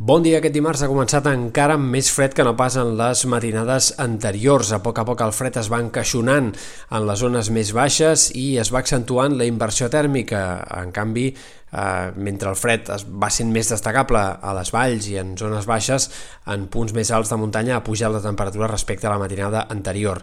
Bon dia. Aquest dimarts ha començat encara amb més fred que no pas en les matinades anteriors. A poc a poc el fred es va encaixonant en les zones més baixes i es va accentuant la inversió tèrmica. En canvi, eh, mentre el fred es va sent més destacable a les valls i en zones baixes, en punts més alts de muntanya ha pujat la temperatura respecte a la matinada anterior.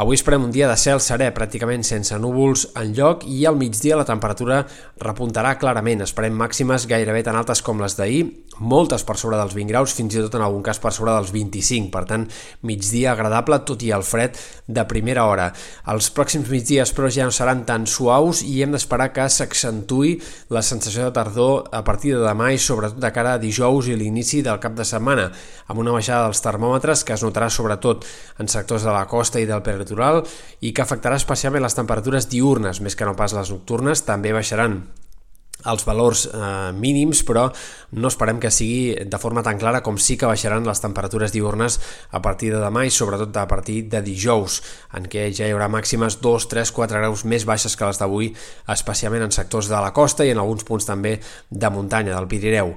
Avui esperem un dia de cel serè, pràcticament sense núvols en lloc, i al migdia la temperatura repuntarà clarament. Esperem màximes gairebé tan altes com les d'ahir, moltes per sobre dels 20 graus, fins i tot en algun cas per sobre dels 25, per tant, migdia agradable, tot i el fred de primera hora. Els pròxims migdies, però, ja no seran tan suaus i hem d'esperar que s'accentui la sensació de tardor a partir de demà i sobretot de cara a dijous i l'inici del cap de setmana, amb una baixada dels termòmetres que es notarà sobretot en sectors de la costa i del peritoral i que afectarà especialment les temperatures diurnes, més que no pas les nocturnes, també baixaran els valors eh, mínims, però no esperem que sigui de forma tan clara com sí que baixaran les temperatures diurnes a partir de demà i sobretot a partir de dijous, en què ja hi haurà màximes 2, 3, 4 graus més baixes que les d'avui, especialment en sectors de la costa i en alguns punts també de muntanya, del Pirineu.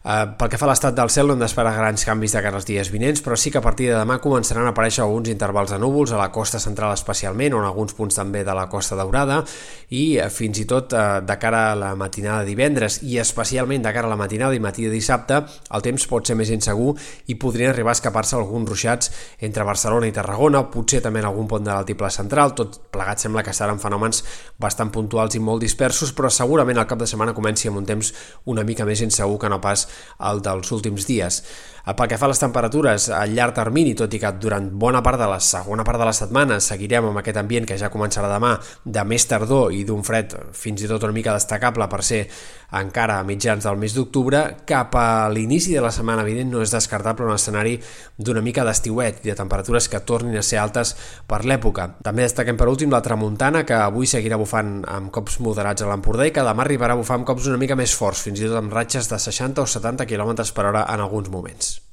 Uh, pel que fa a l'estat del cel no hem d'esperar grans canvis de cara als dies vinents, però sí que a partir de demà començaran a aparèixer alguns intervals de núvols a la costa central especialment, o en alguns punts també de la costa daurada, i uh, fins i tot uh, de cara a la matinada de divendres, i especialment de cara a la matinada i matí de dissabte, el temps pot ser més insegur i podrien arribar a escapar-se alguns ruixats entre Barcelona i Tarragona, potser també en algun pont de l'altiple central, tot plegat sembla que seran fenòmens bastant puntuals i molt dispersos, però segurament el cap de setmana comenci amb un temps una mica més insegur que no pas el dels últims dies. Eh, pel que fa a les temperatures a llarg termini, tot i que durant bona part de la segona part de la setmana seguirem amb aquest ambient que ja començarà demà de més tardor i d'un fred fins i tot una mica destacable per ser encara a mitjans del mes d'octubre, cap a l'inici de la setmana vinent no és descartable un escenari d'una mica d'estiuet i de temperatures que tornin a ser altes per l'època. També destaquem per últim la tramuntana, que avui seguirà bufant amb cops moderats a l'Empordà i que demà arribarà a bufar amb cops una mica més forts, fins i tot amb ratxes de 60 o 70 km per hora en alguns moments.